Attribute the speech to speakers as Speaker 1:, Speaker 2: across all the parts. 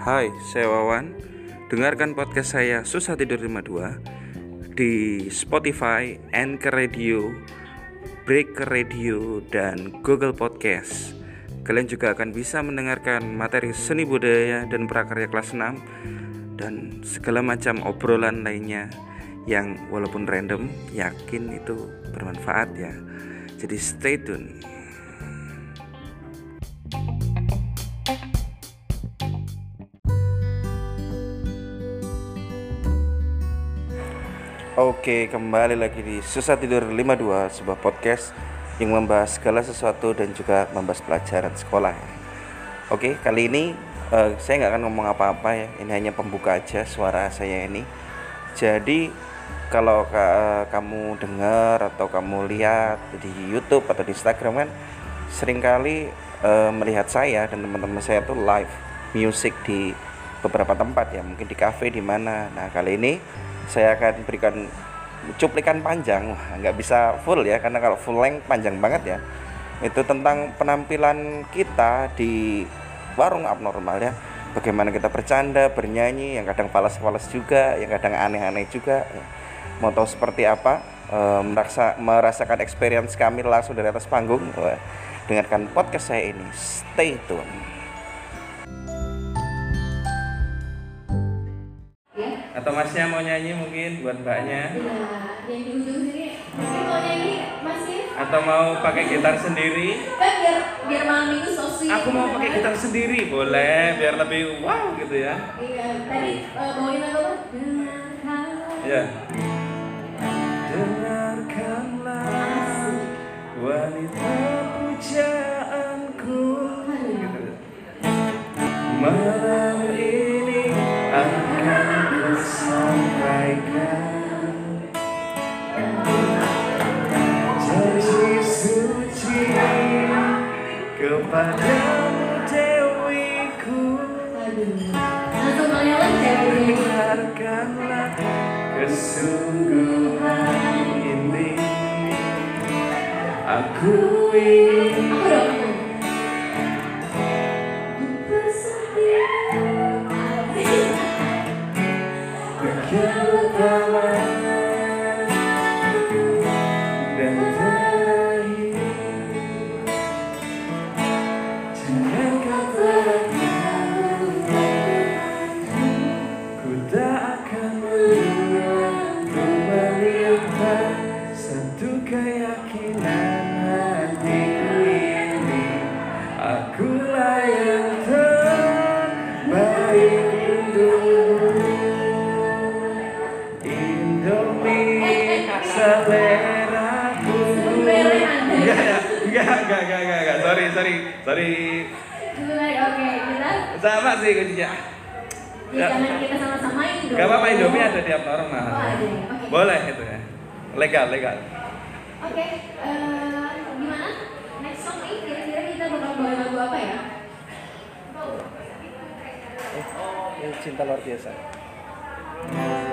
Speaker 1: Hai, saya Wawan. Dengarkan podcast saya Susah Tidur 52 di Spotify, Anchor Radio, Breaker Radio, dan Google Podcast. Kalian juga akan bisa mendengarkan materi seni budaya dan prakarya kelas 6 dan segala macam obrolan lainnya yang walaupun random, yakin itu bermanfaat ya. Jadi stay tune. Oke, kembali lagi di Susah Tidur 52, sebuah podcast yang membahas segala sesuatu dan juga membahas pelajaran sekolah. Oke, kali ini uh, saya nggak akan ngomong apa-apa ya, ini hanya pembuka aja suara saya ini. Jadi kalau uh, kamu dengar atau kamu lihat di YouTube atau di Instagram kan sering kali uh, melihat saya dan teman-teman saya tuh live music di beberapa tempat ya, mungkin di cafe di mana. Nah, kali ini saya akan berikan cuplikan panjang. Nggak bisa full ya karena kalau full length panjang banget ya. Itu tentang penampilan kita di warung abnormal ya. Bagaimana kita bercanda bernyanyi yang kadang falas-falas juga yang kadang aneh-aneh juga. Mau tahu seperti apa? E, merasa merasakan experience kami langsung dari atas panggung. Dengarkan podcast saya ini. Stay tune atau masnya mau nyanyi mungkin buat mbaknya?
Speaker 2: Ya yang di ujung sini. Mungkin mau nyanyi masih
Speaker 1: atau mau pakai gitar sendiri?
Speaker 2: Kan biar biar malam minggu so sweet
Speaker 1: aku mau pakai gitar sendiri boleh biar lebih wow gitu ya.
Speaker 2: Iya tadi uh, bawain lagu apa
Speaker 1: ya dengarkanlah wanita pujaanku. Gitu malam kepadamu dewiku dengarkanlah kesungguhan ini. Aku ingin sorry,
Speaker 2: oke kita
Speaker 1: Sama sih kuncinya?
Speaker 2: Ya, jangan kita sama-samain dong
Speaker 1: Gak apa-apa Indomie ada tiap orang
Speaker 2: oh
Speaker 1: mah
Speaker 2: ada. Ya oke.
Speaker 1: Boleh itu ya. Legal, legal.
Speaker 2: Oke, eh, gimana? Next song nih, kira-kira kita bakal bawa lagu apa ya?
Speaker 1: Ini cinta luar biasa.
Speaker 2: Oke,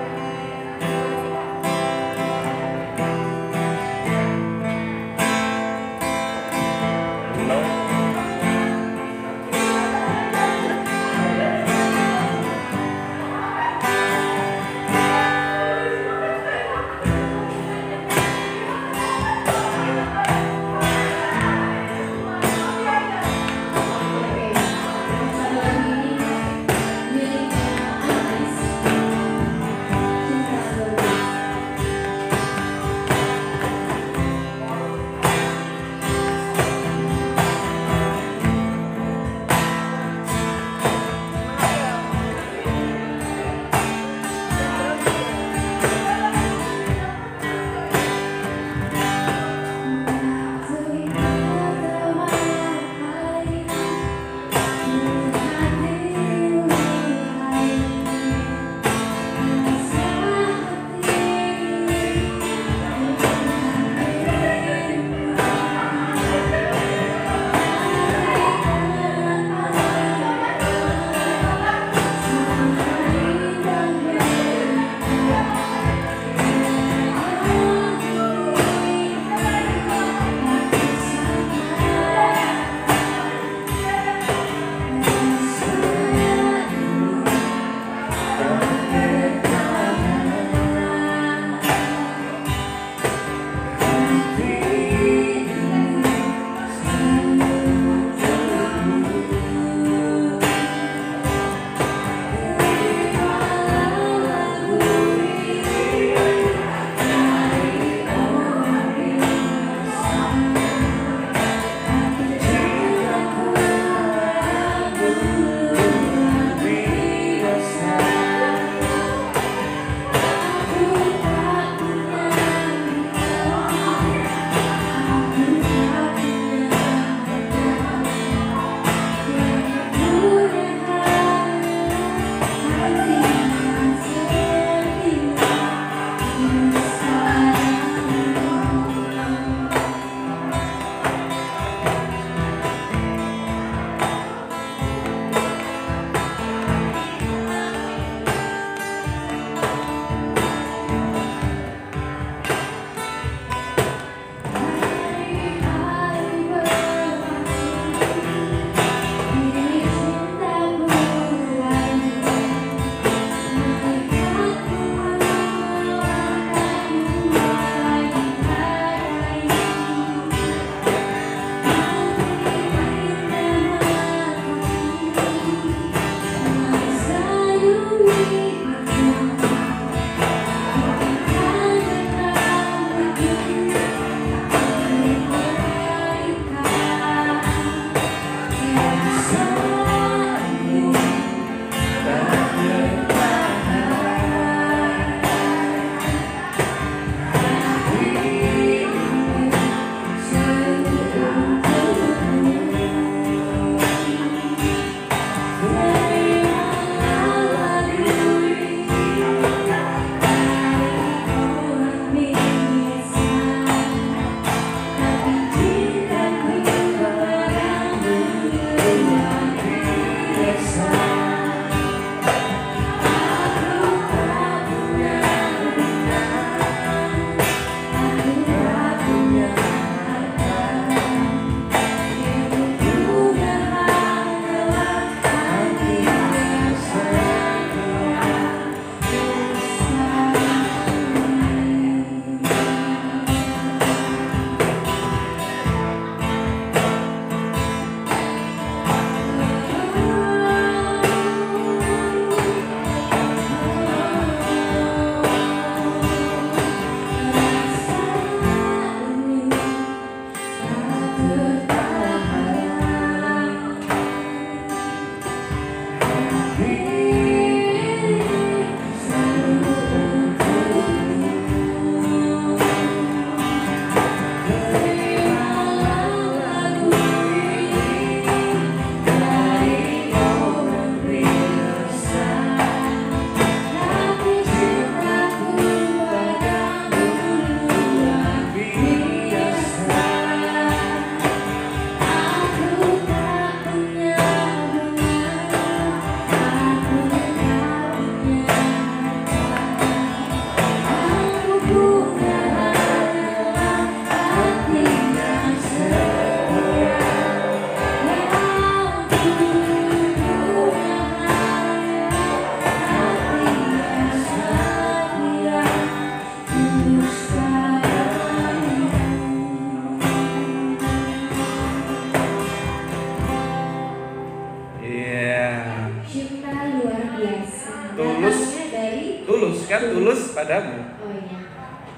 Speaker 2: Oh iya.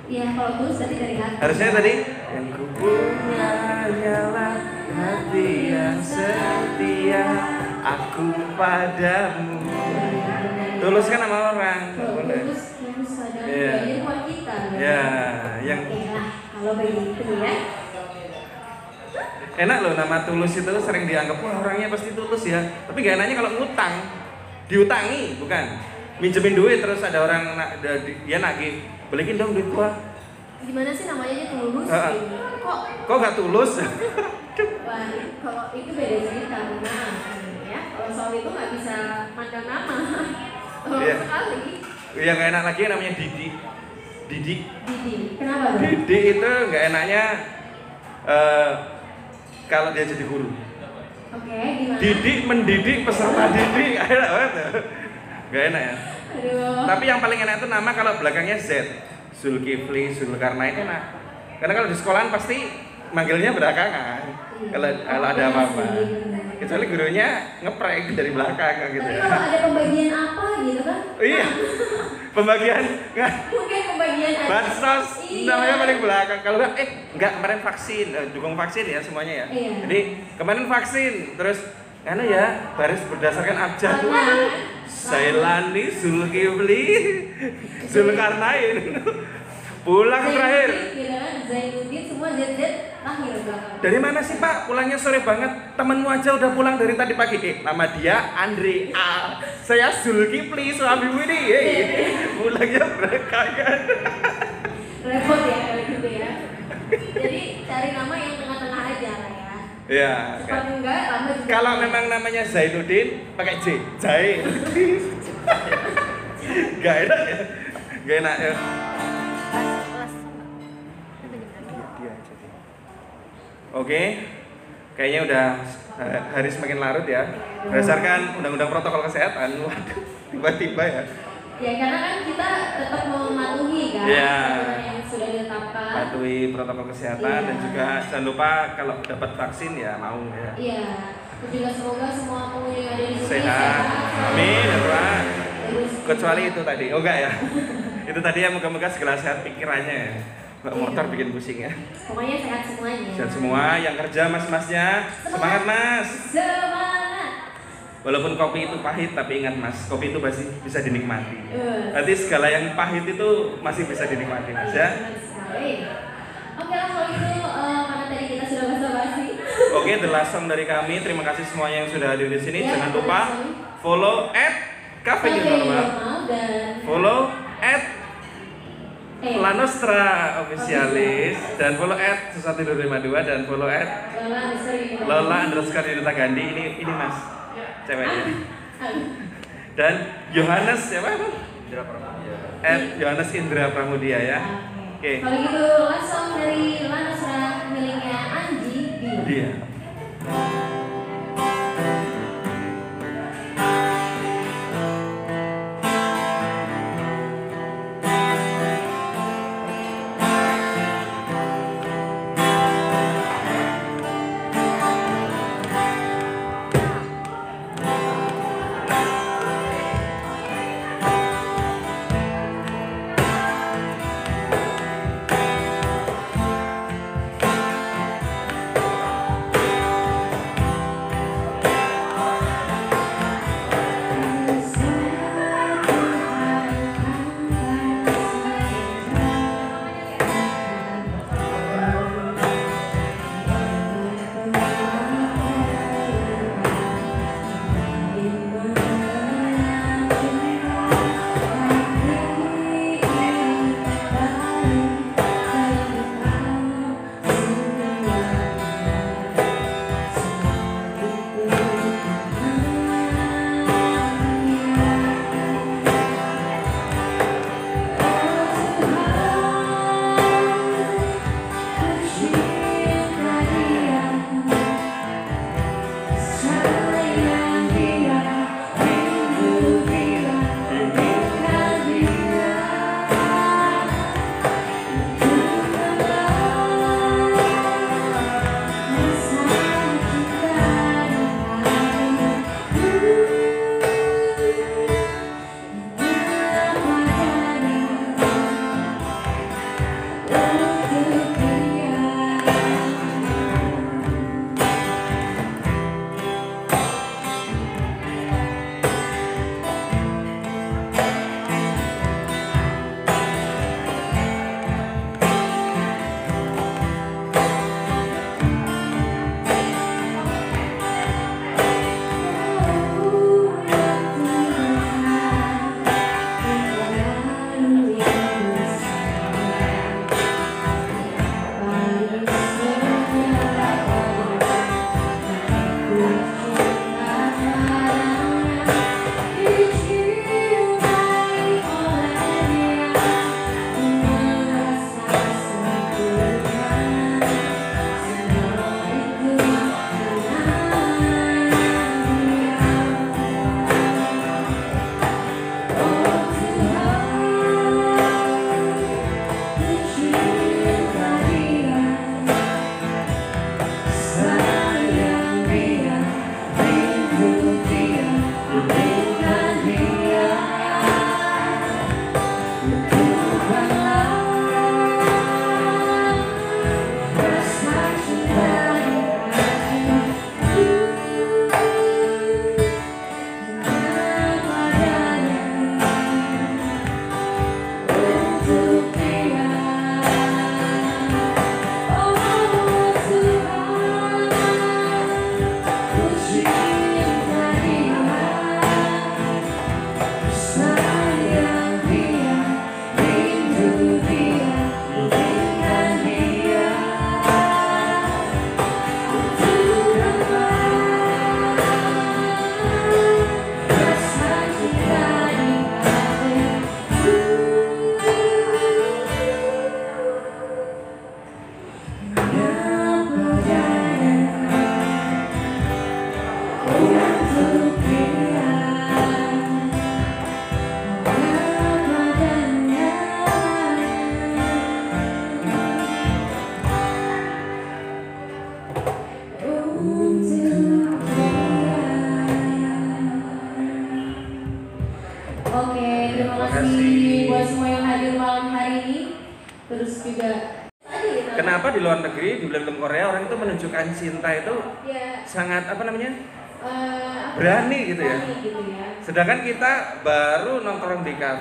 Speaker 2: Iya, kalau tulus berarti dari hati.
Speaker 1: Harusnya tadi yang ku punya hanyalah hati yang setia aku padamu. Tulus kan sama orang, nggak boleh.
Speaker 2: tulus tulus pada bagian buat kita.
Speaker 1: Ya, yang
Speaker 2: Oke lah, kalau begitu ya.
Speaker 1: enak loh nama tulus itu sering dianggap wah orangnya pasti tulus ya. Tapi gak enaknya kalau ngutang, diutangi bukan. Minjemin duit terus ada orang nak- dia nagih, balikin dong duit gua.
Speaker 2: Gimana sih namanya aja tulus? Gitu. Kok
Speaker 1: Kok gak tulus?
Speaker 2: Wah, kalau itu beda cerita nah, ya. Kalau soal itu nggak bisa pandang nama. Kalau
Speaker 1: Iya.
Speaker 2: sekali,
Speaker 1: Yang gak enak lagi namanya Didi. Didi.
Speaker 2: Didi. Kenapa bro?
Speaker 1: Didi itu nggak enaknya eh, kalau dia jadi guru.
Speaker 2: Oke, gimana?
Speaker 1: Didik mendidik peserta didik, enak banget. Nggak enak ya.
Speaker 2: Aduh.
Speaker 1: Tapi yang paling enak itu nama kalau belakangnya Z. Zulkifli, Zulkarnain enak. Karena kalau di sekolahan pasti manggilnya belakangan.
Speaker 2: Iya.
Speaker 1: Kalau kalau ada
Speaker 2: Iya
Speaker 1: apa-apa. Kecuali gurunya ngeprank dari belakang gitu
Speaker 2: Tapi
Speaker 1: ya.
Speaker 2: kalau ada pembagian apa gitu kan?
Speaker 1: Iya. Pembagian nggak
Speaker 2: Mungkin pembagian.
Speaker 1: Bansos
Speaker 2: Iya.
Speaker 1: namanya paling belakang. Kalau enggak eh enggak kemarin vaksin, eh, dukung vaksin ya semuanya ya.
Speaker 2: Iya.
Speaker 1: Jadi kemarin vaksin, terus anu ya, baris berdasarkan abjad.
Speaker 2: Apa?
Speaker 1: Sailani Zulkifli Zulkarnain. Pulang terakhir.
Speaker 2: Zainuddin, kan? Zainuddin semua ZZ lahir belakang.
Speaker 1: Dari mana sih Pak? Pulangnya sore banget. Temenmu aja udah pulang dari tadi pagi. Eh, nama dia Andre A. Saya Zulkifli suamimu ini. Eh. Pulangnya belakangan.
Speaker 2: Repot ya kalau gitu ya. Jadi cari nama yang tengah-tengah ya.
Speaker 1: Ya.
Speaker 2: Cepat enggak, lama juga.
Speaker 1: Kalau memang namanya Zainuddin pakai J, Zai. Gak enak ya. Gak enak ya. Oke. Kayaknya udah eh, hari semakin larut ya. Berdasarkan undang-undang protokol kesehatan. Waduh, tiba-tiba ya.
Speaker 2: Ya karena kan kita tetap mematuhi kan
Speaker 1: Iya.
Speaker 2: aturan yang sudah ditetapkan.
Speaker 1: Patuhi protokol kesehatan
Speaker 2: Iya.
Speaker 1: dan juga jangan lupa kalau dapat vaksin ya mau ya.
Speaker 2: Iya. Dan juga semoga semua pengunjung yang ada di sini
Speaker 1: Sehat. Amin ya Tuhan. Kecuali itu tadi. Oh enggak ya. itu tadi ya moga-moga segala sehat pikirannya ya.
Speaker 2: Iya.
Speaker 1: motor bikin pusing ya.
Speaker 2: Pokoknya sehat semuanya.
Speaker 1: Sehat semua yang kerja mas-masnya. Semangat mas.
Speaker 2: Semangat.
Speaker 1: Walaupun kopi itu pahit tapi ingat mas, kopi itu pasti bisa dinikmati. Berarti segala yang pahit itu masih bisa dinikmati mas ya.
Speaker 2: Oke lah kalau gitu eh, karena tadi kita sudah basa-basi.
Speaker 1: Oke, the last song dari kami. Terima kasih semuanya yang sudah hadir di sini.
Speaker 2: Ya,
Speaker 1: Jangan lupa follow at Cafe New Normal.
Speaker 2: Dan
Speaker 1: Follow at
Speaker 2: eh,
Speaker 1: La Nostra Officialis dan follow at Susati 252 dan follow at
Speaker 2: Lola underscore
Speaker 1: Gandhi ini ini mas ceweknya dan Yohanes siapa at Yohanes Indra Pramudia ya
Speaker 2: Oke.
Speaker 1: Oke.
Speaker 2: Kalau gitu langsung dari Lana Sura miliknya Anji Dia.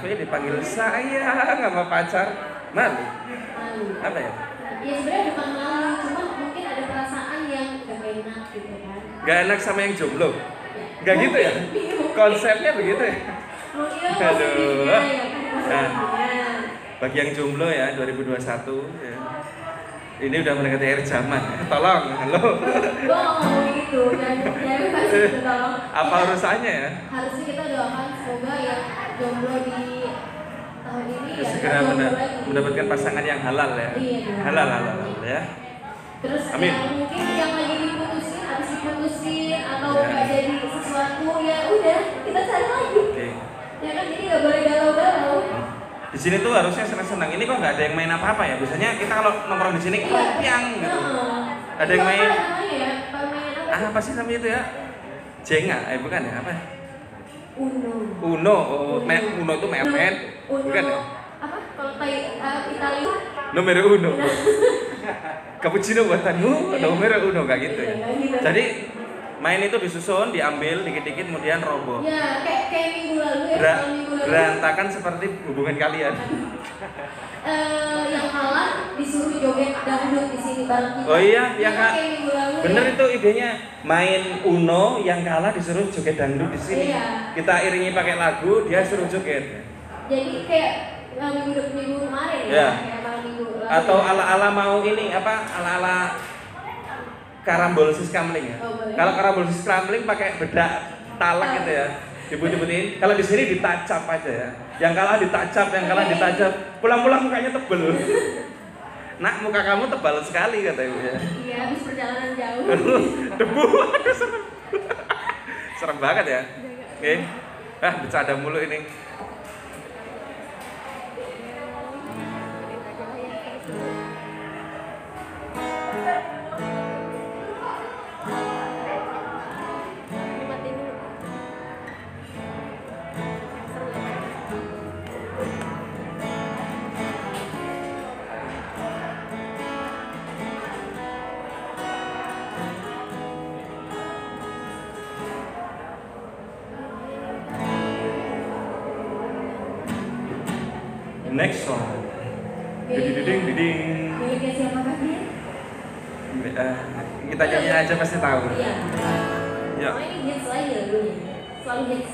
Speaker 1: Kafe dipanggil sayang sama pacar malu. Apa ya?
Speaker 2: Ya sebenarnya bukan malu, cuma mungkin ada perasaan yang gak enak gitu kan.
Speaker 1: Gak enak sama yang jomblo.
Speaker 2: Ya.
Speaker 1: Gak gitu ya? Konsepnya begitu ya.
Speaker 2: Mungkin
Speaker 1: Aduh.
Speaker 2: positifnya ya kan
Speaker 1: Nah. Bagi yang jomblo ya 2021 ya. Ini udah mendekati akhir zaman. ya. Tolong, halo.
Speaker 2: Gue ngomong gitu, jangan kasih gitu tolong.
Speaker 1: Apa urusannya ya?
Speaker 2: Harusnya kita doakan semoga yang jomblo di tahun ini ya
Speaker 1: Segera mendapatkan pasangan yang halal ya.
Speaker 2: Iya.
Speaker 1: Halal, halal, halal ya.
Speaker 2: Terus
Speaker 1: Amin.
Speaker 2: yang mungkin yang lagi diputusin, habis diputusin atau
Speaker 1: Ya.
Speaker 2: nggak jadi sesuatu ya udah kita cari lagi.
Speaker 1: Oke.
Speaker 2: Ya kan jadi nggak boleh galau-galau.
Speaker 1: Di sini tuh harusnya senang-senang. Ini kok nggak ada yang main apa-apa ya? Biasanya kita kalau nongkrong di sini
Speaker 2: Iya.
Speaker 1: keropiang gitu.
Speaker 2: Heeh.
Speaker 1: Ada yang main-
Speaker 2: ya? Main apa?
Speaker 1: Ah, apa sih namanya itu ya? Jenga, eh bukan ya? Apa?
Speaker 2: Uno.
Speaker 1: Uno, oh, me- Uno itu mepet,
Speaker 2: Uno.
Speaker 1: bukan ya?
Speaker 2: Apa? Kalau uh, Italia?
Speaker 1: Nomor uno. Cappuccino buatanmu, nomor uno kayak gitu ya.
Speaker 2: Iya.
Speaker 1: Jadi main itu disusun, diambil dikit-dikit kemudian roboh.
Speaker 2: Ya, kayak kayak minggu lalu ya. Kalau minggu lalu.
Speaker 1: berantakan seperti hubungan kalian.
Speaker 2: eh, yang kalah disuruh joget dangdut di sini bareng kita.
Speaker 1: Oh iya, yang
Speaker 2: Iya,
Speaker 1: ka-
Speaker 2: kayak minggu lalu.
Speaker 1: Bener
Speaker 2: ya.
Speaker 1: itu idenya main Uno yang kalah disuruh joget dangdut di sini.
Speaker 2: Iya.
Speaker 1: Kita iringi pakai lagu, dia suruh joget.
Speaker 2: Jadi kayak minggu minggu kemarin ya, kayak malam minggu lalu.
Speaker 1: Atau ala-ala mau ini apa? Ala-ala karambol sis kamling ya.
Speaker 2: Oh, boleh.
Speaker 1: Kalau karambol sis kamling pakai bedak talak gitu ya. Dibut-butin. Kalau di sini ditacap aja ya. Yang kalah ditacap, yang kalah ditacap. Pulang-pulang mukanya tebel. Nak, muka kamu tebal sekali kata ibu ya.
Speaker 2: Iya, habis perjalanan jauh.
Speaker 1: Debu. Serem. serem banget ya. Oke. Ah, bercanda mulu ini. Kita nyanyi aja pasti tahu.
Speaker 2: Iya.
Speaker 1: Ya.
Speaker 2: Ini hits lagi lagunya. Selalu hits.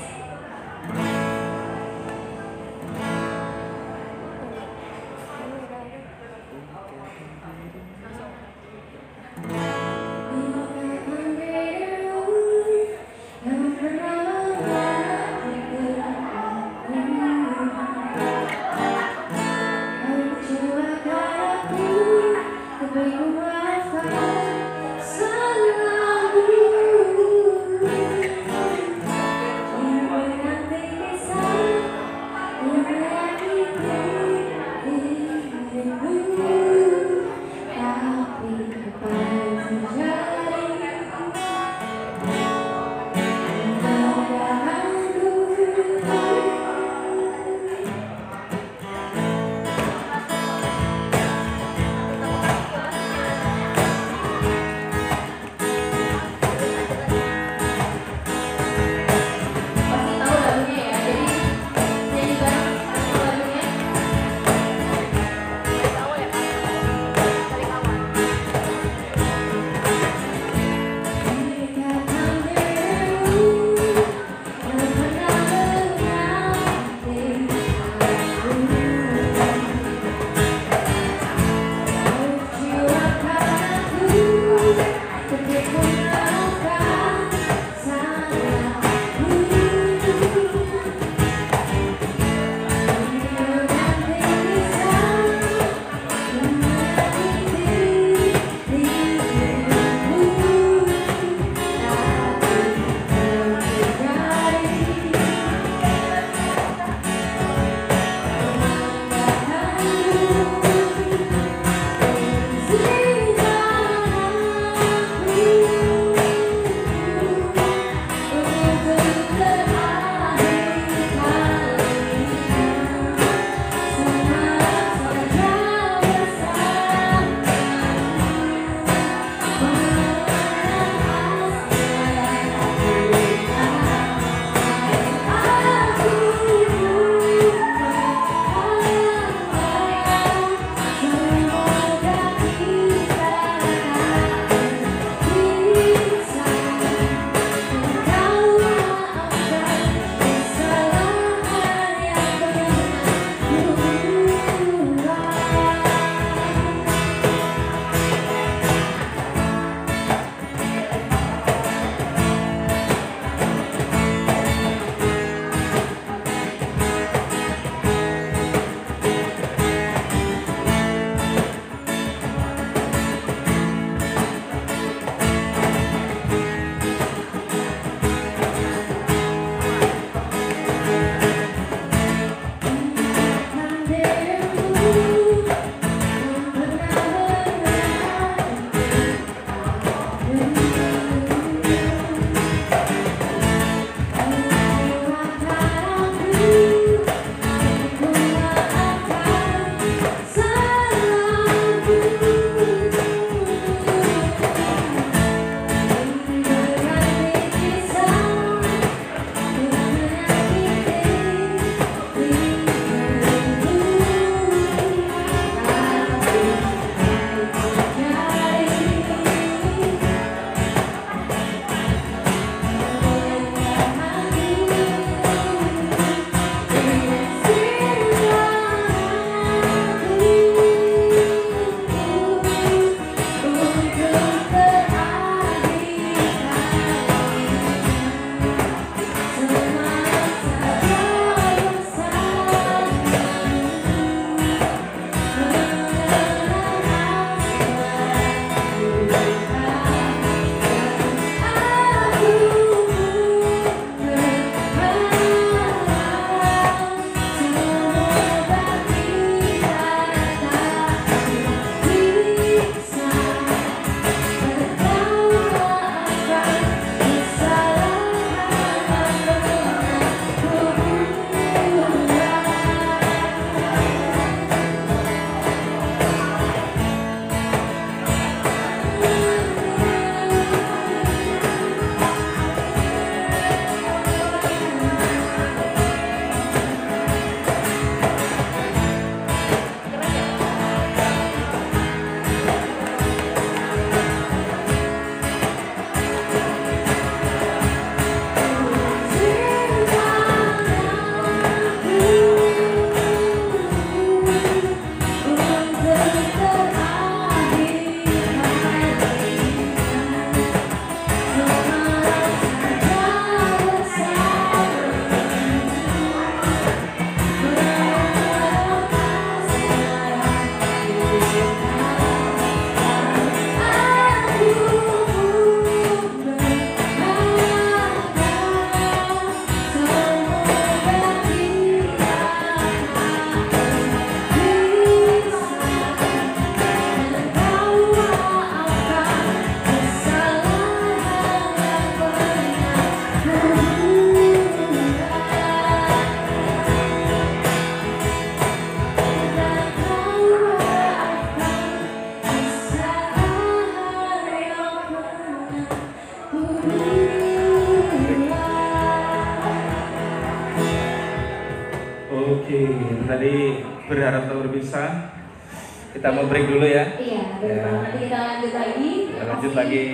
Speaker 1: Kita mau break dulu ya.
Speaker 2: Iya.
Speaker 1: Ya.
Speaker 2: Nanti kita lanjut lagi.
Speaker 1: Kita lanjut
Speaker 2: Masih-
Speaker 1: lagi.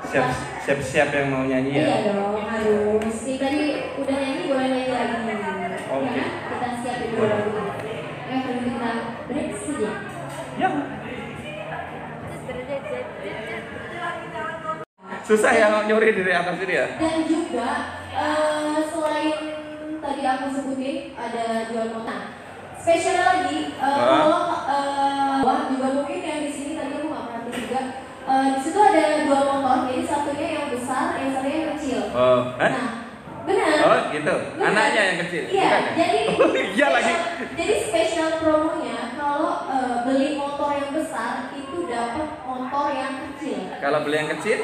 Speaker 1: Siap siap siap yang mau nyanyi ya.
Speaker 2: Iya dong, harus. Ini tadi udah nyanyi, boleh nyanyi lagi.
Speaker 1: Oke.
Speaker 2: Ya, kita siapin dulu lagu. Eh, kalau kita break saja.
Speaker 1: Ya. Susah ya nyuri dari atas ini ya.
Speaker 2: Dan juga eh, selain tadi aku sebutin ada jual kota. Spesial lagi eh,
Speaker 1: Ah.
Speaker 2: kalau eh, wah juga mungkin yang di sini tadi aku nggak perhatiin juga. Eh, di situ ada dua motor, jadi satunya yang besar, yang satunya yang kecil.
Speaker 1: Oh, hah?
Speaker 2: Nah, benar.
Speaker 1: Oh, gitu.
Speaker 2: Benar.
Speaker 1: Anaknya yang kecil.
Speaker 2: Iya,
Speaker 1: bukan ya?
Speaker 2: jadi
Speaker 1: Oh, iya lagi.
Speaker 2: Jadi spesial promonya kalau eh, beli motor yang besar itu dapat motor yang kecil.
Speaker 1: Kalau beli yang kecil,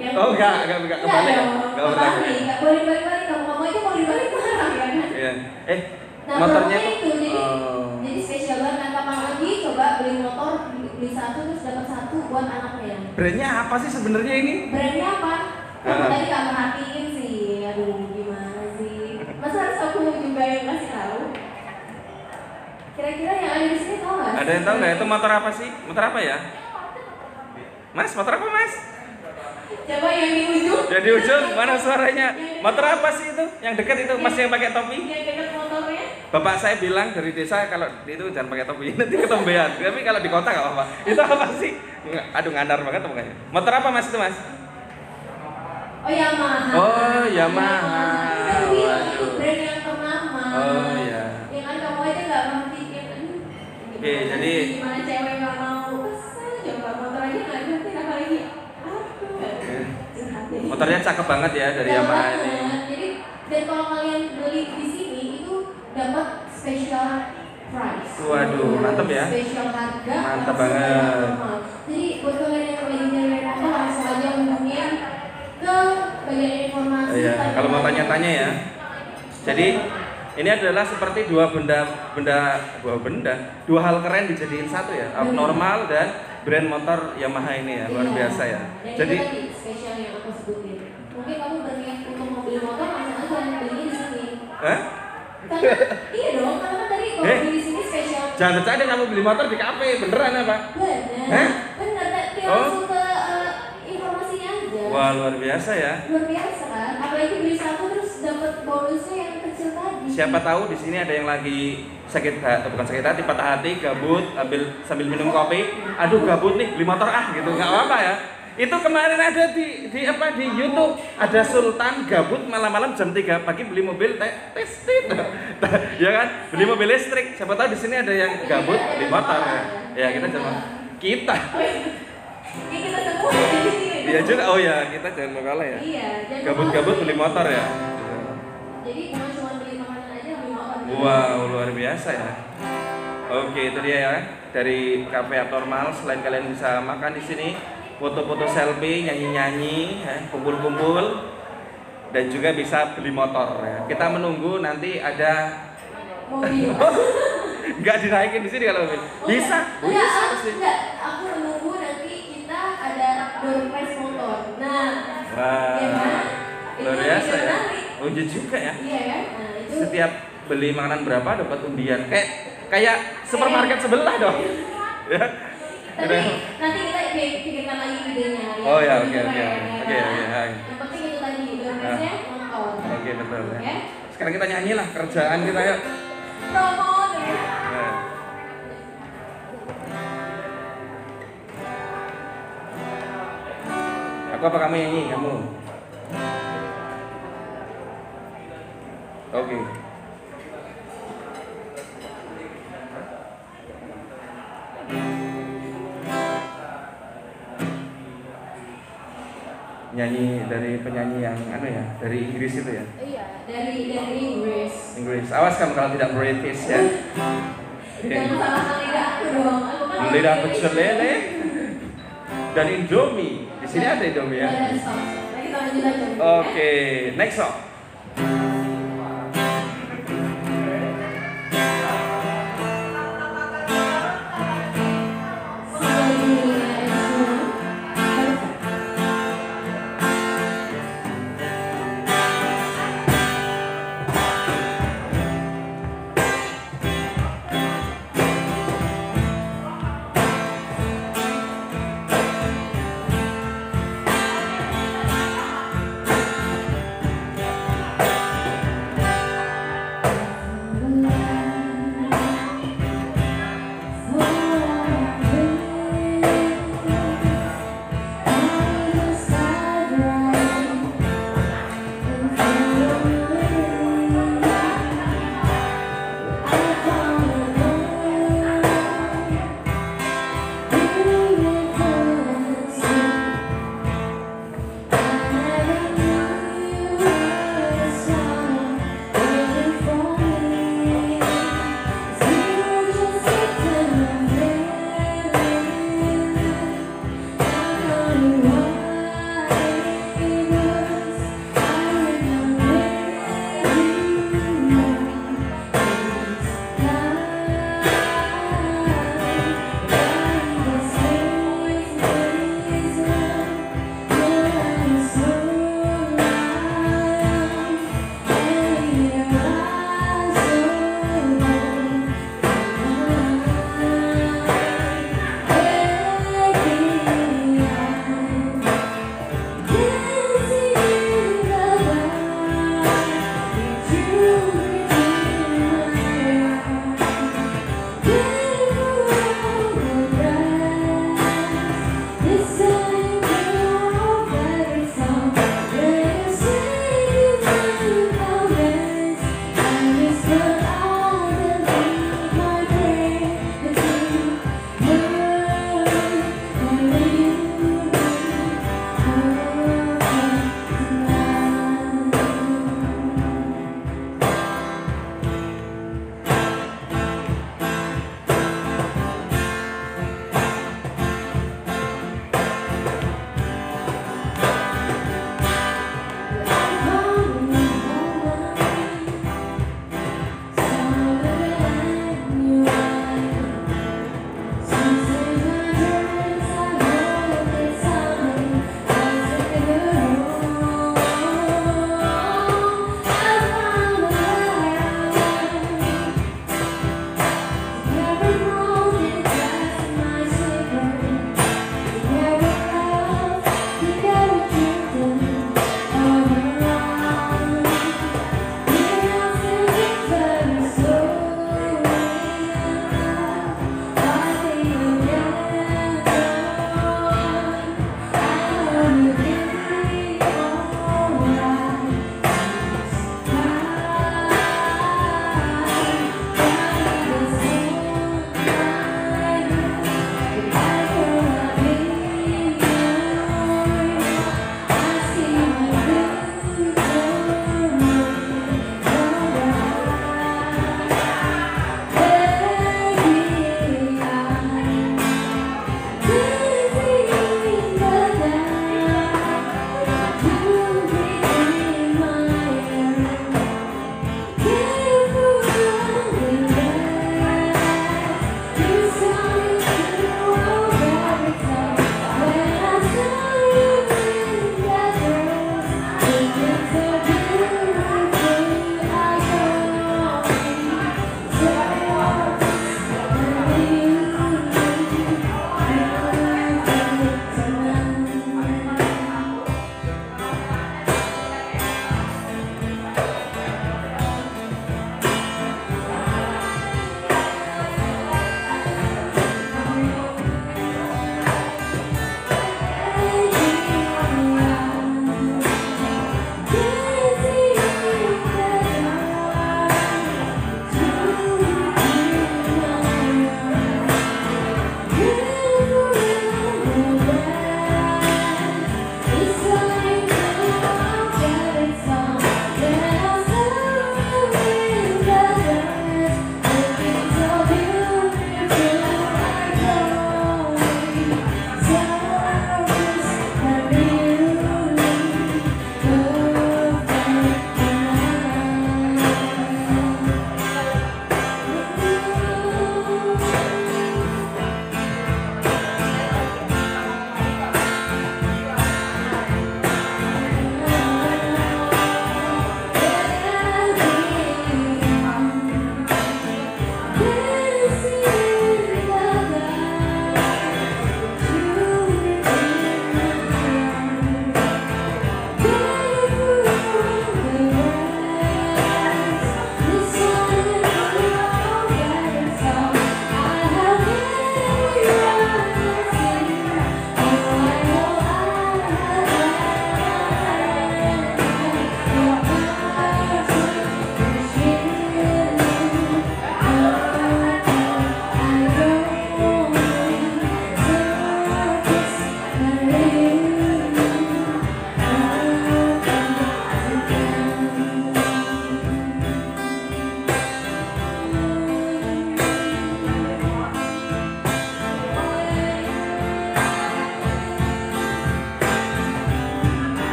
Speaker 2: Yang
Speaker 1: Oh, enggak, enggak, enggak, kebalik ya?
Speaker 2: dong,
Speaker 1: Enggak
Speaker 2: kebalik.
Speaker 1: berbalik.
Speaker 2: Enggak boleh dibalik-balik, kamu kamu aja mau dibalik marah ya kan?
Speaker 1: Iya. Eh,
Speaker 2: Nah,
Speaker 1: motornya
Speaker 2: promonya itu jadi
Speaker 1: Oh.
Speaker 2: jadi spesial banget. Nah, kapan lagi coba beli motor beli, satu terus dapat satu buat anaknya.
Speaker 1: brandnya apa sih sebenarnya ini?
Speaker 2: Brandnya apa?
Speaker 1: Ah.
Speaker 2: tadi gak merhatiin sih. Aduh, gimana sih? Masa harus aku juga yang kasih tahu? Kira-kira yang ada di sini tahu nggak?
Speaker 1: Ada yang tahu nggak itu motor apa sih? Motor apa ya? Mas, motor apa mas?
Speaker 2: Coba yang di ujung.
Speaker 1: Yang di ujung mana suaranya? Motor apa sih itu? Yang dekat itu mas yang pakai topi?
Speaker 2: Yang dekat motornya.
Speaker 1: Bapak saya bilang dari desa kalau itu jangan pakai topi nanti ketombean. Tapi kalau di kota nggak apa-apa. Itu apa sih? Aduh ngandar banget pokoknya. Motor apa mas itu mas?
Speaker 2: Oh Yamaha.
Speaker 1: Oh, Yamaha.
Speaker 2: Kan
Speaker 1: Waduh.
Speaker 2: brand yang ternama.
Speaker 1: Oh, iya.
Speaker 2: Ya kan kamu aja nggak merhatiin. Aduh,
Speaker 1: Oke, jadi-
Speaker 2: gimana cewek nggak mau kesel coba motor aja nggak ngerti apalagi. Deh.
Speaker 1: Motornya cakep banget ya dari Yamaha ini.
Speaker 2: Jadi dan kalau kalian beli di sini dapat special price.
Speaker 1: Waduh, mantep ya.
Speaker 2: Special harga.
Speaker 1: Mantep
Speaker 2: langsung
Speaker 1: banget.
Speaker 2: Jadi buat kalian yang lagi nyari motor langsung aja hubungin ke bagian informasi.
Speaker 1: Iya, kalau mau tanya-tanya ya. Jadi ini adalah seperti dua benda benda dua benda dua hal keren dijadiin satu ya abnormal dan brand motor Yamaha ini ya luar
Speaker 2: Iya.
Speaker 1: biasa ya.
Speaker 2: Dan
Speaker 1: Jadi
Speaker 2: itu spesial yang aku sebutin. Mungkin kamu berniat untuk mau beli motor langsung aja belinya di sini.
Speaker 1: Hah?
Speaker 2: Karena iya dong, karena kan tadi kalau
Speaker 1: Eh?
Speaker 2: di sini spesial.
Speaker 1: jangan bercanda kamu beli motor di kafe beneran apa?
Speaker 2: Benar.
Speaker 1: Hah?
Speaker 2: Benar, tapi
Speaker 1: Oh.
Speaker 2: langsung ke eh, informasinya aja.
Speaker 1: Wah luar biasa ya.
Speaker 2: Luar biasa kan? Apalagi beli satu terus dapat bonusnya yang kecil tadi.
Speaker 1: Siapa tahu di sini ada yang lagi sakit hati, bukan sakit hati, patah hati, gabut, ambil sambil minum kopi. Aduh gabut nih, beli motor ah gitu, nggak apa-apa ya. Itu kemarin ada di di apa di YouTube ada Sultan gabut malam-malam jam 3 pagi beli mobil te testit. ya kan? Beli mobil listrik. Siapa tahu di sini ada yang gabut beli motor ya. Ya kita jangan kita.
Speaker 2: Sini.
Speaker 1: Iya juga. Oh ya, kita jangan mau kalah ya.
Speaker 2: Iya.
Speaker 1: Gabut-gabut beli motor ya.
Speaker 2: Jadi bukan cuma beli makanan aja, beli motor.
Speaker 1: Wow, luar biasa ya. Oke, itu dia ya dari Cafe Abnormal. Selain kalian bisa makan di sini, foto-foto selfie, nyanyi-nyanyi, ya, kumpul-kumpul, dan juga bisa beli motor. Ya. Kita menunggu nanti ada
Speaker 2: Mobil.
Speaker 1: nggak dinaikin di sini kalau mobil. Bisa,
Speaker 2: Oh, enggak,
Speaker 1: bisa
Speaker 2: enggak,
Speaker 1: pasti.
Speaker 2: enggak. Aku menunggu nanti kita ada door prize motor. Nah,
Speaker 1: Wah,
Speaker 2: Iya kan?
Speaker 1: luar biasa ya. Oh, iya juga ya.
Speaker 2: iya kan? Nah, itu
Speaker 1: Setiap beli makanan berapa dapat undian. Kayak kayak supermarket sebelah dong. Ya.
Speaker 2: Tapi nanti kita pi- pikirkan lagi idenya. ya.
Speaker 1: Oh, ya, oke, oke, oke.
Speaker 2: ya
Speaker 1: Oke.
Speaker 2: Yang penting itu tadi prize-nya motor.
Speaker 1: Oke, betul ya.
Speaker 2: Oke?
Speaker 1: Sekarang kita nyanyi lah kerjaan kita yuk.
Speaker 2: Promo dulu.
Speaker 1: Nah. Aku apa kamu nyanyi? Kamu. Oke. Nyanyi dari penyanyi yang anu ya, dari Inggris itu ya.
Speaker 2: Iya, dari dari Inggris.
Speaker 1: Inggris. Awas kamu kalau tidak British ya.
Speaker 2: Jangan salahkan lidah aku dong. Aku kan
Speaker 1: Lidah
Speaker 2: Inggris.
Speaker 1: pecel lele dan Indomie. Di sini ada Indomie ya.
Speaker 2: Aja.
Speaker 1: Oke, next song.